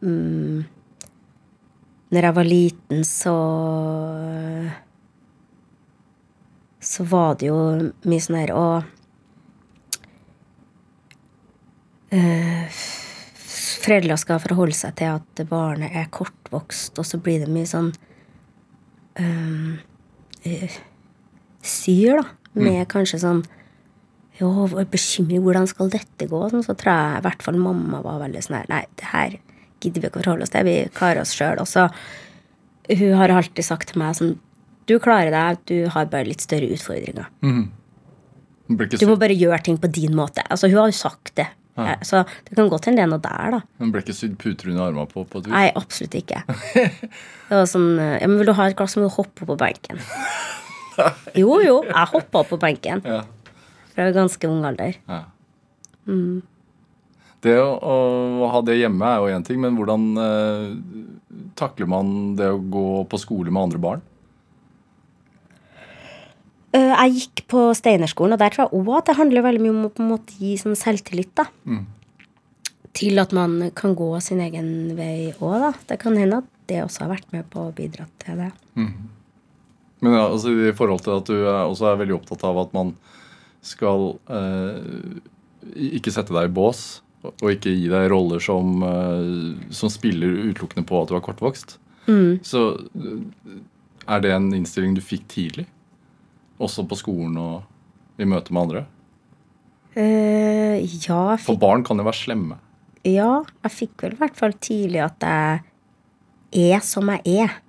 um, Når jeg var liten, så Så var det jo mye sånn her Å foreldre skal forholde seg til at barnet er kortvokst, og så blir det mye sånn um, uh, syr, da. Med kanskje sånn Jo, bekymring, hvordan skal dette gå? Sånn, så tror jeg i hvert fall mamma var veldig sånn her Nei, det her gidder vi ikke å forholde oss til. Vi klarer oss sjøl. Og så Hun har alltid sagt til meg sånn Du klarer deg, du har bare litt større utfordringer. Mm. Du må bare gjøre ting på din måte. Altså, hun har jo sagt det. Ja. Eh, Så det kan godt hende det er noe der, da. Men ble ikke sydd puter under armene på, på et vis? Nei, absolutt ikke. Det var sånn eh, Ja, men vil du ha et glass, må du hoppe opp på benken. Jo, jo, jeg hoppa opp på benken Ja. fra ganske ung alder. Ja. Det å, å ha det hjemme er jo én ting, men hvordan eh, takler man det å gå på skole med andre barn? Eh, Jeg gikk på Steinerskolen, og der tror jeg òg at det handler veldig mye om å gi sånn selvtillit. da. Til at man kan gå sin egen vei òg, da. Det kan hende at det også har vært med på å bidra til det. Men ja, altså, i forhold til at du er, også er veldig opptatt av at man skal eh, ikke sette deg i bås, og ikke gi deg roller som, eh, som spiller utelukkende på at du er kortvokst, så eh, er det en innstilling du fikk tidlig? Også på skolen og i møte med andre? Uh, ja, jeg For barn kan jo være slemme. ja, jeg fikk vel i hvert fall tidlig at jeg er som jeg er.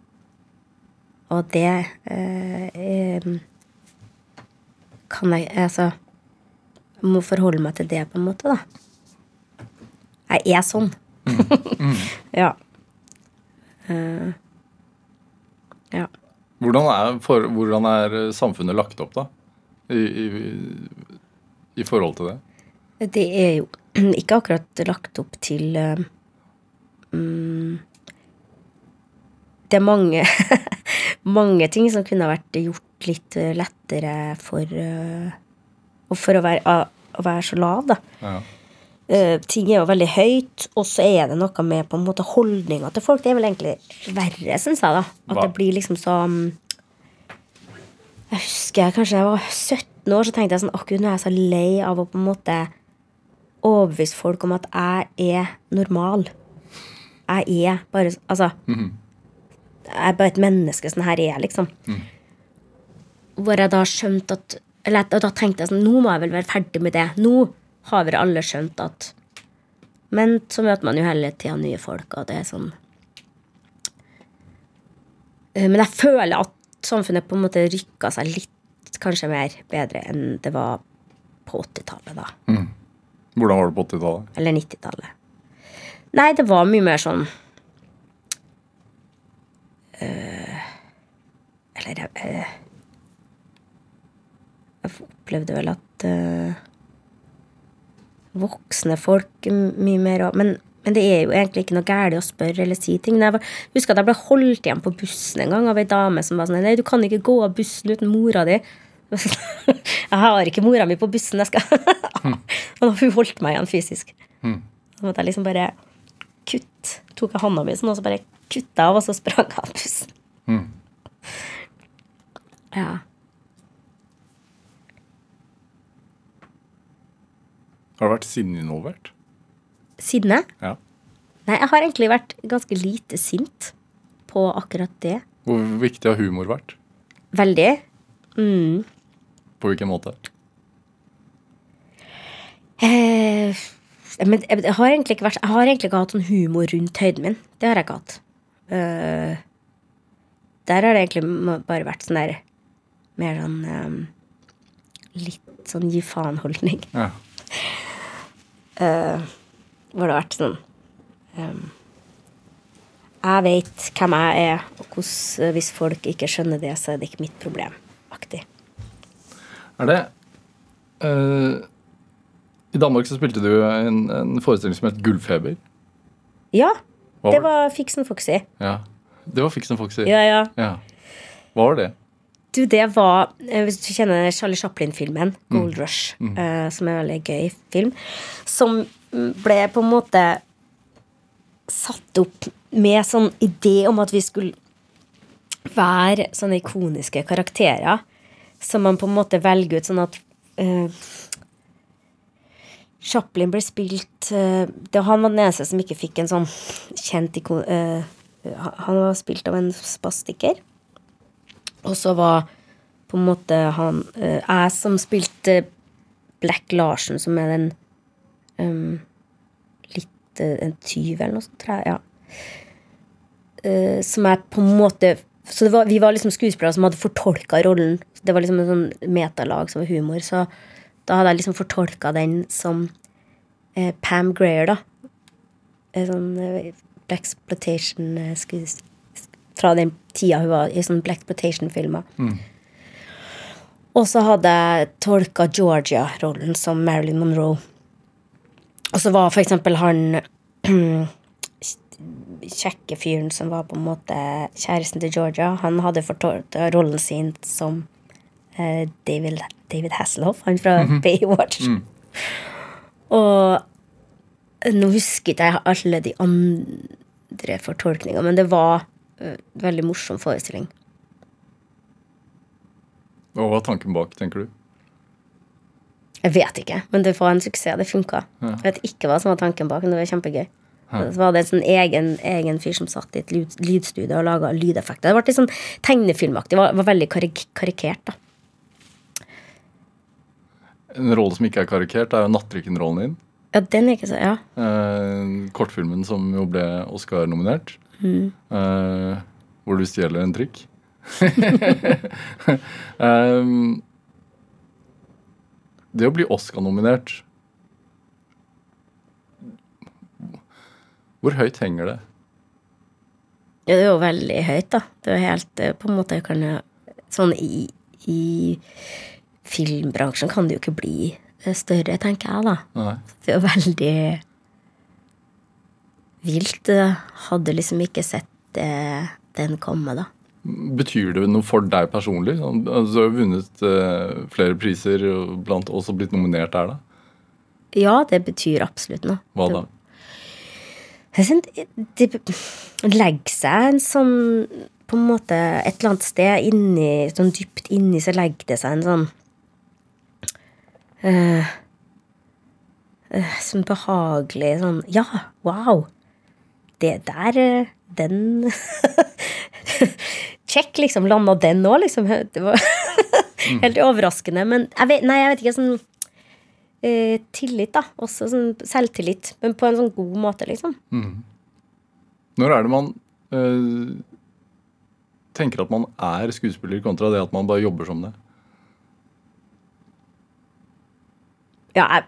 Og det uh, um, kan jeg Altså Jeg må forholde meg til det, på en måte, da. Jeg er sånn. ja. Uh, ja. Hvordan er, for, hvordan er samfunnet lagt opp, da? I, i, I forhold til det? Det er jo ikke akkurat lagt opp til eh, mm, Det er mange, mange ting som kunne vært gjort litt eh, lettere for uh, For å være, å være så lav, da. Ja. Eh, ting er jo veldig høyt, og så er det noe med på en måte holdninga til folk. Det er vel egentlig verre, syns jeg, da. At Hva? det blir liksom så mm, Jeg husker jeg kanskje jeg var 17 år, så tenkte jeg sånn Akkurat nå er jeg så lei av å på en måte overbevise folk om at jeg er normal. Jeg er bare Altså. Jeg er bare et menneske. Sånn her er jeg, liksom. Hvor jeg da skjønte at Eller da tenkte jeg sånn Nå må jeg vel være ferdig med det. Nå har vi alle skjønt at Men så møter man jo hele tida nye folk, og det er sånn Eh, Men jeg føler at samfunnet på en måte rykka seg litt kanskje mer bedre enn det var på 80-tallet, da. Hvordan var det på 80-tallet? Eller 90-tallet. Nei, det var mye mer sånn øh, Eller eh, Jeg opplevde vel at eh, voksne folk mye mer og- men, men det er jo egentlig ikke noe galt å spørre eller si ting. Jeg husker at jeg ble holdt igjen på bussen en gang av ei dame som var sånn Nei, du kan ikke gå av bussen uten mora di. Jeg har ikke mora mi på bussen. Jeg skal Og da hun holdt meg igjen fysisk. Så måtte jeg liksom bare kutte. Tok jeg hånda mi sånn, og så bare kutta av, og så sprang jeg av bussen. Ja. Har du vært sinne involvert? Sinne? Ja. Nei, jeg har egentlig vært ganske lite sint på akkurat det. Hvor viktig har humor vært? Veldig. Mm. På hvilken måte? Eh, Men jeg, har egentlig ikke vært, jeg har egentlig ikke hatt sånn humor rundt høyden min. Det har jeg ikke hatt. Uh, der har det egentlig bare vært sånn der Mer sånn um, Litt sånn gi faen-holdning. Ja. Hvor det har vært sånn Jeg vet hvem jeg er, og hvordan, hvis folk ikke skjønner det, så er det ikke mitt problem. Aktig. Er det uh, I Danmark så spilte du en, en forestilling som het Gullfeber. Ja, det var- Fix Foxy. Ja. Det var Fiksen Foxy. Ja, ja. Ja. Hva var det? Du, det var eh, Hvis du kjenner Charlie Chaplin-filmen, Gold Rush, eh, som er en veldig gøy film, som mm, ble på en måte satt opp med sånn idé om at vi skulle være sånne ikoniske karakterer som man på en måte velger ut sånn at uh, Chaplin ble spilt uh, det, Han var den eneste som ikke fikk en sånn kjent ikon... Uh, han var spilt av en spastiker. Og så var på en måte han eh, Jeg som spilte Black Larsen, som er den um, litt eh, En tyv eller noe sånt, tror jeg. Ja. Eh, som er på en måte Så var, vi var liksom skuespillere som hadde fortolka rollen. Det var liksom en sånn metalag som var humor. Så da hadde jeg liksom fortolka den som eh, Pam Greer, da. En Sånn eh, Blaxploitation eh, Fra den tida hun var i sånn Blaxploitation-filmer. Og så hadde jeg tolka Georgia-rollen som Marilyn Monroe. Og så var for eksempel han kjekke fyren som var på en måte kjæresten til Georgia, han hadde fortolka rollen sin som eh, David, David Hasselhoff, han fra Baywatch. Og nå husker ikke jeg alle de andre fortolkningene, men det var veldig morsom forestilling. Og Hva var tanken bak, tenker du? Jeg vet ikke, men det var en suksess. Det funka. Jeg vet ikke hva som var tanken bak, men det var kjempegøy. Så var det en sånn egen, egen fyr som satt i et lyd, lydstudio og laga lydeffekter. Det ble litt sånn tegnefilmaktig. Det var, var veldig karik karikert, da. En rolle som ikke er karikert, er jo Nattrykken-rollen din. Ja, den er ikke så Ja. Eh, kortfilmen som jo ble Oscar-nominert. Eh, hvor du stjeler en trikk. um, det å bli Oscar-nominert Hvor høyt henger det? Ja, det er jo veldig høyt, da. Det er jo helt På en måte kan jeg Sånn i, i filmbransjen kan det jo ikke bli eh, større, tenker jeg, da. Nei. Det er jo veldig vilt. Hadde liksom ikke sett eh, den komme, da. Betyr det noe for deg personlig? Sånn, Altså, du har vunnet eh, flere priser, og blant også blitt nominert der, da. Ja, det betyr absolutt noe. Hva da? Det det legger seg en sånn På en måte et eller annet sted inni Sånn dypt inni så legger det seg en sånn uh, uh, Sånn behagelig sånn Ja, wow! Det der eh, Den Check, liksom. Landa den nå, liksom. Det var helt overraskende. Men jeg vet, nei, jeg vet ikke. Sånn eh, tillit, da. Også sånn selvtillit. Men på en sånn god måte, liksom. Når er det man eh, tenker at man er skuespiller, kontra det at man bare jobber som det? Ja, jeg,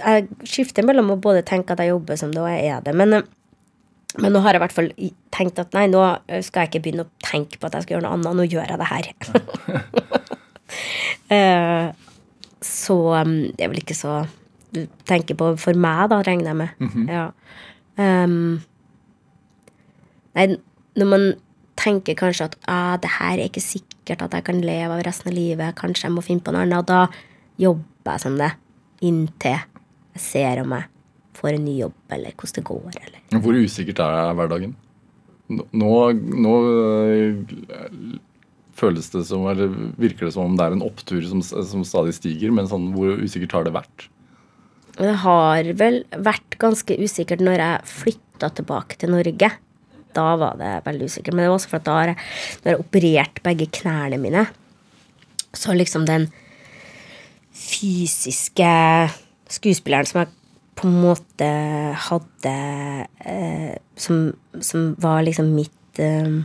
jeg skifter mellom å både tenke at jeg jobber som det, og jeg er det. Men, eh, men nå har jeg i hvert fall tenkt at nei, nå skal jeg ikke begynne å tenke på at jeg skal gjøre noe annet. Nå gjør jeg det her. Eh, så um, det er vel ikke så Du tenker på for meg, da, regner jeg med. Ja. Um, nei, når man tenker kanskje at ah, det her er ikke sikkert at jeg kan leve av resten av livet, kanskje jeg må finne på noe annet, da jobber jeg som det inntil jeg ser om jeg får en ny jobb, eller hvordan det går. Eller. Hvor usikkert er hverdagen? Nå, nå øh, føles det som, eller virker det som om det er en opptur som, som stadig stiger, men sånn, hvor usikkert har det vært? Det har vel vært ganske usikkert når jeg flytta tilbake til Norge. Da var det veldig usikkert. Men det var også for at da har jeg, når jeg operert begge knærne mine, så liksom den fysiske skuespilleren som jeg på en måte hadde eh, som, som var liksom mitt eh,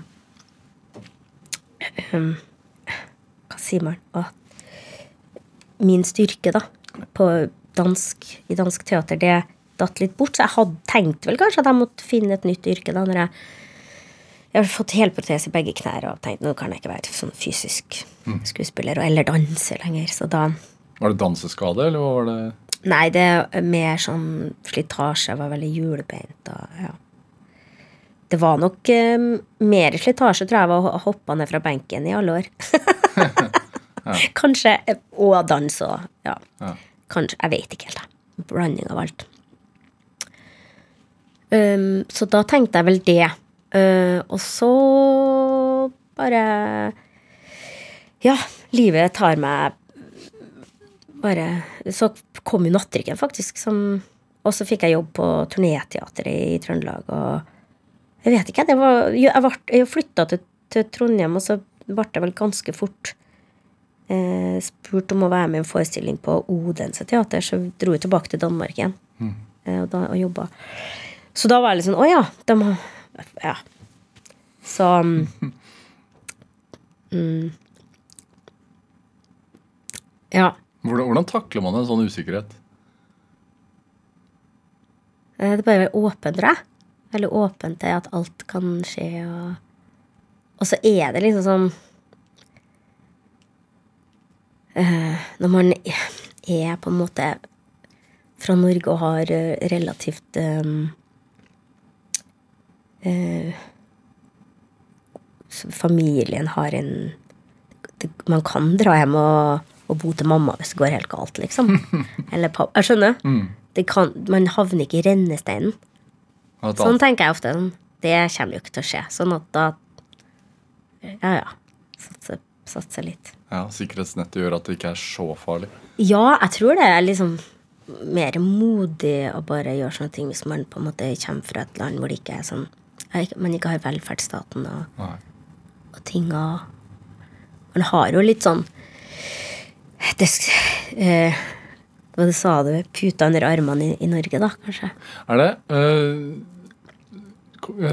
um, Hva sier man? Å, min styrke, da, på dansk, i dansk teater, det datt litt bort. Så jeg hadde tenkt vel kanskje at jeg måtte finne et nytt yrke da når jeg jeg har fått helprotese i begge knær og tenkt nå kan jeg ikke være sånn fysisk skuespiller eller danse lenger. Så da Var det danseskade, eller hva var det? Nei, det er mer sånn slitasje. Jeg var veldig hjulbeint og ja. Det var nok eh, mer slitasje, tror jeg, å hoppe ned fra benken i alle år. Kanskje eh, Og dans og ja. Ja. Kanskje. Jeg vet ikke helt, jeg. Blanding av alt. Um, så da tenkte jeg vel det. Uh, og så bare Ja, livet tar meg bare Så kom jo Nattrikken, faktisk, som Og så fikk jeg jobb på Turnéteatret i Trøndelag, og jeg vet ikke, det var Jeg, ble, jeg flytta til, til Trondheim, og så ble jeg vel ganske fort eh, spurt om å være med i en forestilling på Odense teater, så dro jeg tilbake til Danmark igjen eh, og, da, og jobba. Så da var jeg litt sånn Å ja, de har Ja. Så mm, mm, Ja. Hvordan, hvordan takler man en sånn usikkerhet? Eh, Det er bare å være åpen, tror jeg. Veldig åpen til at alt kan skje. Og, og så er det liksom sånn uh, Når man er på en måte fra Norge og har eh, relativt um, uh, Familien har en Man kan dra hjem og, og bo til mamma hvis det går helt galt, liksom. Eller pappa. Jeg skjønner. Det kan, man havner ikke i rennesteinen. Sånn tenker jeg ofte. sånn, Det kommer jo ikke til å skje. Sånn at da Ja, ja. Satse, satse litt. ja, sikkerhetsnettet gjør at det ikke er så farlig. Ja, jeg tror det er liksom mer modig å bare gjøre sånne ting hvis man på en måte kommer fra et land hvor det ikke er sånn man ikke har velferdsstaten og, og ting og Man har jo litt sånn det, eh, Hva det sa du? Puta under armene i, i Norge, da, kanskje? Er det? Eh,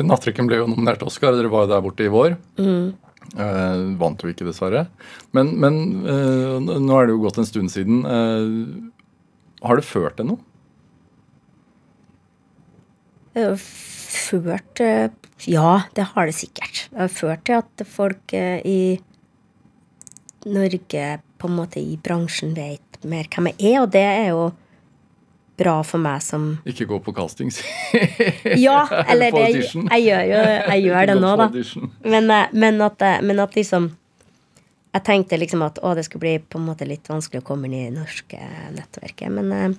Nattrikken ble jo nominert til Oscar. Dere var jo der borte i vår. Eh, vant jo ikke, dessverre. Men, men eh, nå er det jo gått en stund siden. Eh, har det ført til noe? Det har ført eh, Ja, det har det sikkert. Det har ført til at folk eh, i Norge, på en måte i bransjen, vet mer hvem jeg er, og det er jo bra for meg som Ikke gå på castings. Ja, eller det, jeg, jeg gjør jo jeg gjør det nå, da. Men, eh, men, at, eh, men at liksom Jeg tenkte liksom at å, det skulle bli på en måte litt vanskelig å komme inn i det norske nettverket. Men eh,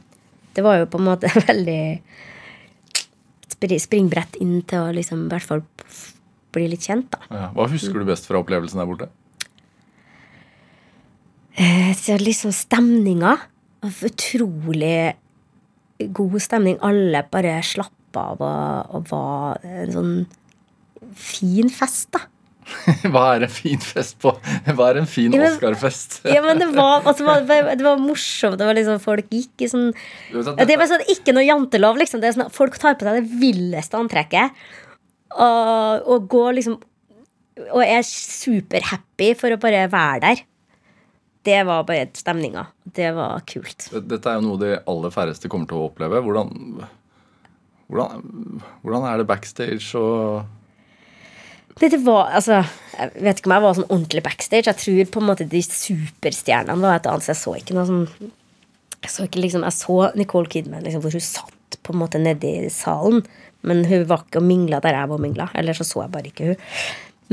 det var jo på en måte veldig springbrett inn til å liksom i hvert fall bli litt kjent, da. Ja. Hva husker du best fra opplevelsen der borte? Eh, Så liksom stemninga. Utrolig god stemning. Alle bare slapp av og, og var en sånn fin fest, da. Hva er en fin fest på? Hva er en fin Oscar-fest? Ja, men det var, altså, det var, det var morsomt. Det var liksom, folk gikk i sånn Det var sånn, Ikke noe jantelov. liksom. Det sånn, folk tar på seg det villeste antrekket. Og, og går liksom Og er superhappy for å bare være der. Det var bare stemninga. Det var kult. Dette er jo noe de aller færreste kommer til å oppleve. Hvordan, hvordan, hvordan er det backstage og Det, det var, altså, Jeg vet ikke om jeg var sånn ordentlig backstage. Jeg tror på en måte de superstjernene var et annet. Så jeg så ikke noe sånn Jeg så ikke liksom, jeg så Nicole Kidman liksom, hvor hun satt på en måte nedi salen. Men hun var ikke og mingla der jeg var og mingla. Eller så så jeg bare ikke hun.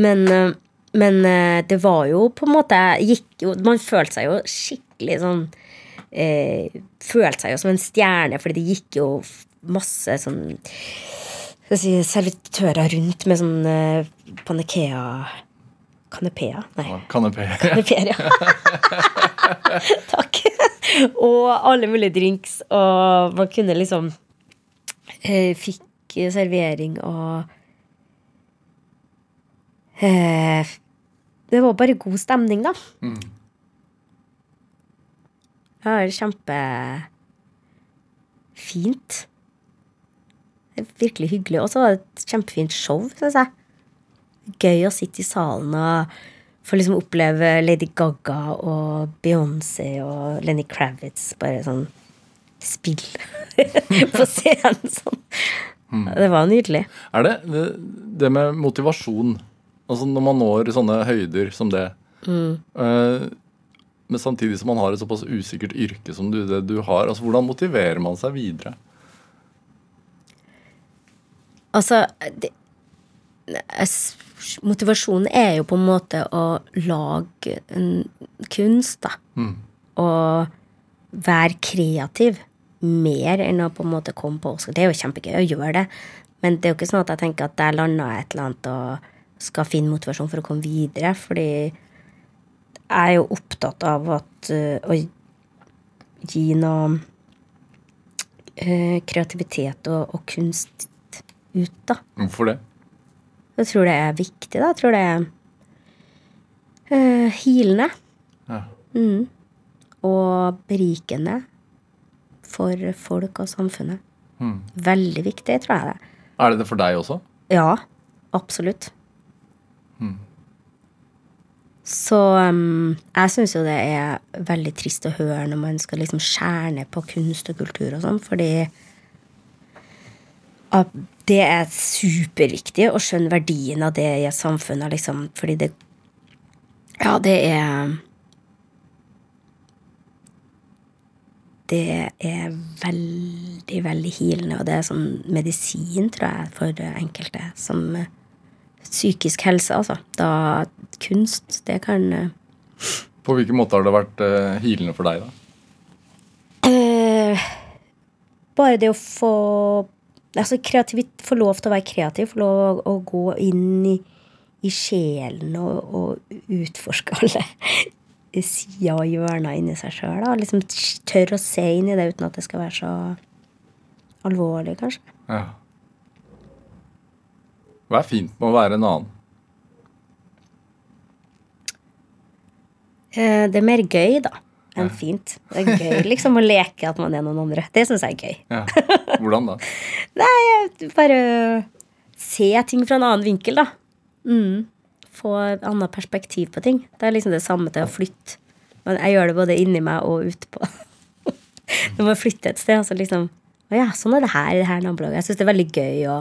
Men, øh, men eh, det var jo på en måte gikk jo, Man følte seg jo skikkelig sånn eh, Følte seg jo som en stjerne, fordi det gikk jo masse sånn si, servitører rundt med sånn eh, panekea Kanepea? Nei. kanapé? Kanepeer, ja. Takk. og alle mulige drinks, og man kunne liksom eh, Fikk servering og eh, Det var bare god stemning, da. Ja, det er kjempe fint. Det er virkelig hyggelig. Og så var det et kjempefint show, syns jeg. Gøy å sitte i salen og få liksom oppleve Lady Gaga og Beyoncé og Lenny Kravitz bare sånn spill på scenen sånn. Det var nydelig. Er det, det det med motivasjon Altså når man når sånne høyder som det eh, Men samtidig som man har et såpass usikkert yrke som du, det du har altså Hvordan motiverer man seg videre? Altså det, Motivasjonen er jo på en måte å lage en kunst, da. Og være kreativ. Mer enn å på en måte komme på Oscar. Det er jo kjempegøy å gjøre det. Men det er jo ikke sånn at jeg tenker at der landa jeg et eller annet og skal finne motivasjon for å komme videre. Fordi jeg er jo opptatt av at uh, å gi noe uh, kreativitet og, og kunst ut, da. Hvorfor det? Jeg tror det er viktig, da. Jeg tror det er uh, healende. Ja. Mm. Og berikende for folk og samfunnet. Veldig viktig, tror jeg det. Er det det for deg også? Ja, absolutt. Så um, jeg syns jo det er veldig trist å høre når man skal liksom skjære ned på kunst og kultur og sånn, fordi det er superviktig å skjønne verdien av det i samfunnet, Liksom, fordi det Ja, det er Det er veldig, veldig healende, og det er sånn medisin, tror jeg, for enkelte. Som psykisk helse, altså. Da kunst, det kan eh, På hvilken måte har det vært uh, healende for deg, da? Eh, bare det å få Altså kreativit, få lov til å være kreativ, få lov å, å gå inn i, i sjelen og, og utforske alle sider og hjørner inni seg sjøl. Liksom tørre å se inn i det uten at det skal være så alvorlig, kanskje. Ja. Hva er fint med å være en annen? Eh, det er mer gøy, da, enn fint. Det er gøy liksom å leke at man er noen andre. Det syns jeg er gøy. Ja. Hvordan da? Nei, bare se ting fra en annen vinkel, da. Mm. Få et annet perspektiv på ting. Det er liksom det samme til å flytte. Men jeg gjør det både inni meg og utpå. Når man flytter et sted, og så liksom Å ja, sånn er det her i det her nabolaget. Jeg syns det er veldig gøy å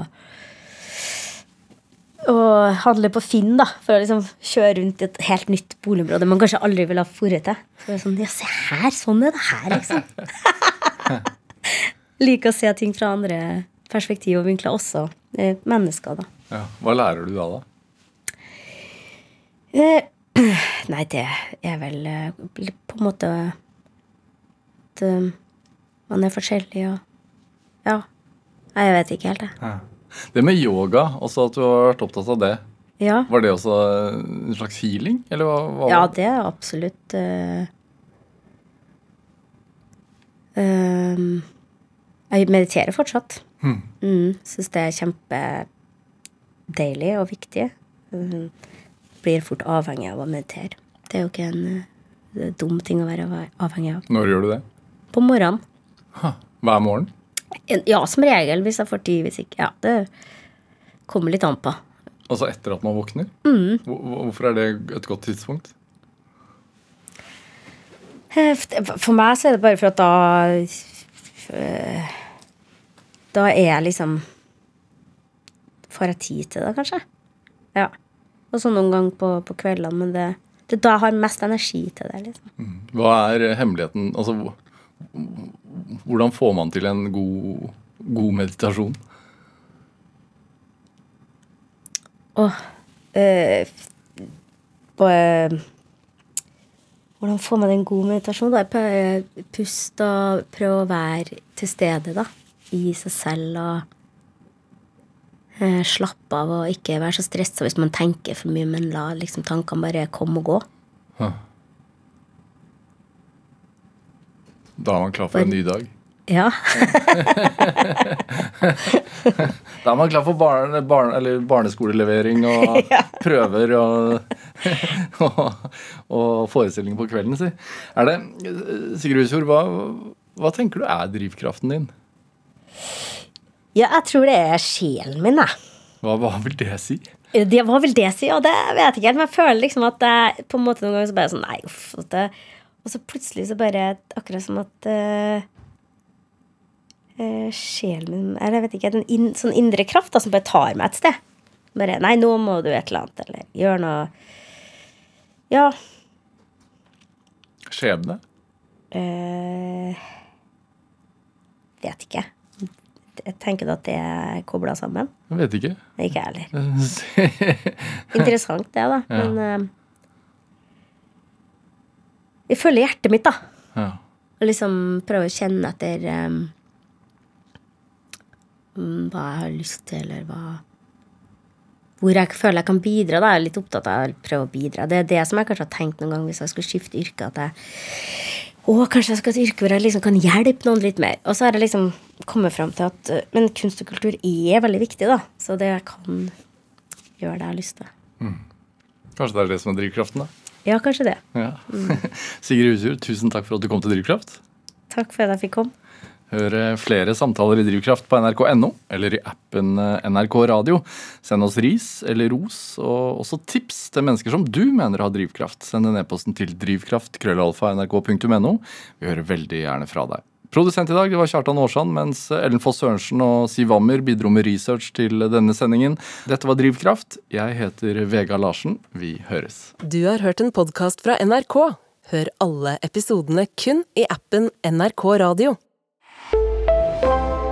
å handle på Finn, da, for å liksom kjøre rundt i et helt nytt boligområde man kanskje aldri ville ha dratt til. Så det er sånn, ja, se her, sånn er det her, liksom. Liker å se ting fra andre perspektiv og vinkler også. Eh, Mennesker, da. Ja. Hva lærer du da, da? Eh, Nei, det er vel eh, på en måte at eh, man er forskjellig og Ja. Jeg vet ikke helt, jeg. Det med yoga, også at du har vært opptatt av det. Ja. Var det også en slags healing? Eller hva, hva? ja, det er absolutt uh, uh, Jeg mediterer fortsatt. Mm, Syns det er kjempedeilig og viktig. Mm, blir fort avhengig av å meditere. Det er jo ikke en eh, dum ting å være avhengig av. Når gjør du det? På morgenen. Hver morgen? Ja, som regel, hvis jeg får tid. Hvis ikke. Ja, det kommer litt an på. Altså etter at man våkner? Mm. Hvorfor er det et godt tidspunkt? Eh, For meg så er det bare for at da eh, Da er jeg liksom Får jeg tid til det, kanskje? Ja. Og så noen ganger på, på kveldene, men det, det er da jeg har mest energi til det. liksom. Hva er hemmeligheten? Altså, hvordan får man til en god, god meditasjon? Åh, eh, eh, Hvordan får man en god meditasjon? da? Bare Pust og prøve å være til stede da, i seg selv. og eh, Slappe av og ikke være så stressa hvis man tenker for mye, men la liksom tankene bare komme og gå. Da er man klar for en ny dag. Ja. Da er man klar for barne, barne, eller barneskolelevering og prøver og, og, og forestillinger på kvelden. Si. Er det, Sigurd Husfjord, hva, hva tenker du er drivkraften din? Ja, jeg tror det er sjelen min, jeg. Hva, hva vil det si? Det hva vil det sier, og det vet jeg ikke helt. Men jeg føler liksom at jeg på en måte noen ganger så bare sånn Nei, uff. At det, og så plutselig så bare Akkurat som at uh, uh, sjelen min Eller jeg vet ikke. En in, sånn indre kraft da, som bare tar meg et sted. Bare Nei, nå må du et eller annet, eller gjør noe Ja. Skjebne? Uh, vet ikke. Jeg tenker du at det er kobla sammen? Jeg vet ikke. Ikke jeg heller. Interessant, det, da. Ja. Men jeg følger hjertet mitt, da. ja. Og liksom prøve å kjenne etter um, mm, hva jeg har lyst til, eller hva Hvor jeg føler jeg kan bidra. Da. Jeg er litt opptatt av å prøve å bidra. Det er det som jeg kanskje har tenkt noen gang hvis jeg skulle skifte yrke. At jeg å, kanskje jeg skal et yrke hvor jeg liksom kan hjelpe noen litt mer. Og så har jeg liksom kommet fram til at uh, Men kunst og kultur er veldig viktig, da. Så det jeg kan gjøre det jeg har lyst til. Kanskje det er det som er drivkraften, da? Ja, kanskje det. Ja. Sigrid Husjord, tusen takk for at du kom til Drivkraft. Takk for at jeg fikk komme. Hør flere samtaler i Drivkraft på nrk.no eller i appen eh, NRK Radio. Send oss ris eller ros, og også tips til mennesker som du mener har drivkraft. Send en e-posten til drivkraft.krøllalfa.nrk.no. Vi hører veldig gjerne fra deg. Produsent i dag det var Kjartan Aarsand, mens Ellen Foss Sørensen og Siv Wammer bidro med research til denne sendingen. Dette var Drivkraft. Jeg heter Vega Larsen. Vi høres. Du har hørt en podkast fra NRK. Hør alle episodene kun i appen NRK Radio.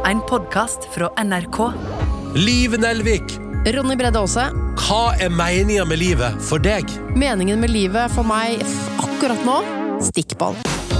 En podkast fra NRK. Liv Nelvik, Ronny Bredde Aase. hva er meninga med livet for deg? Meningen med livet for meg akkurat nå stikkball.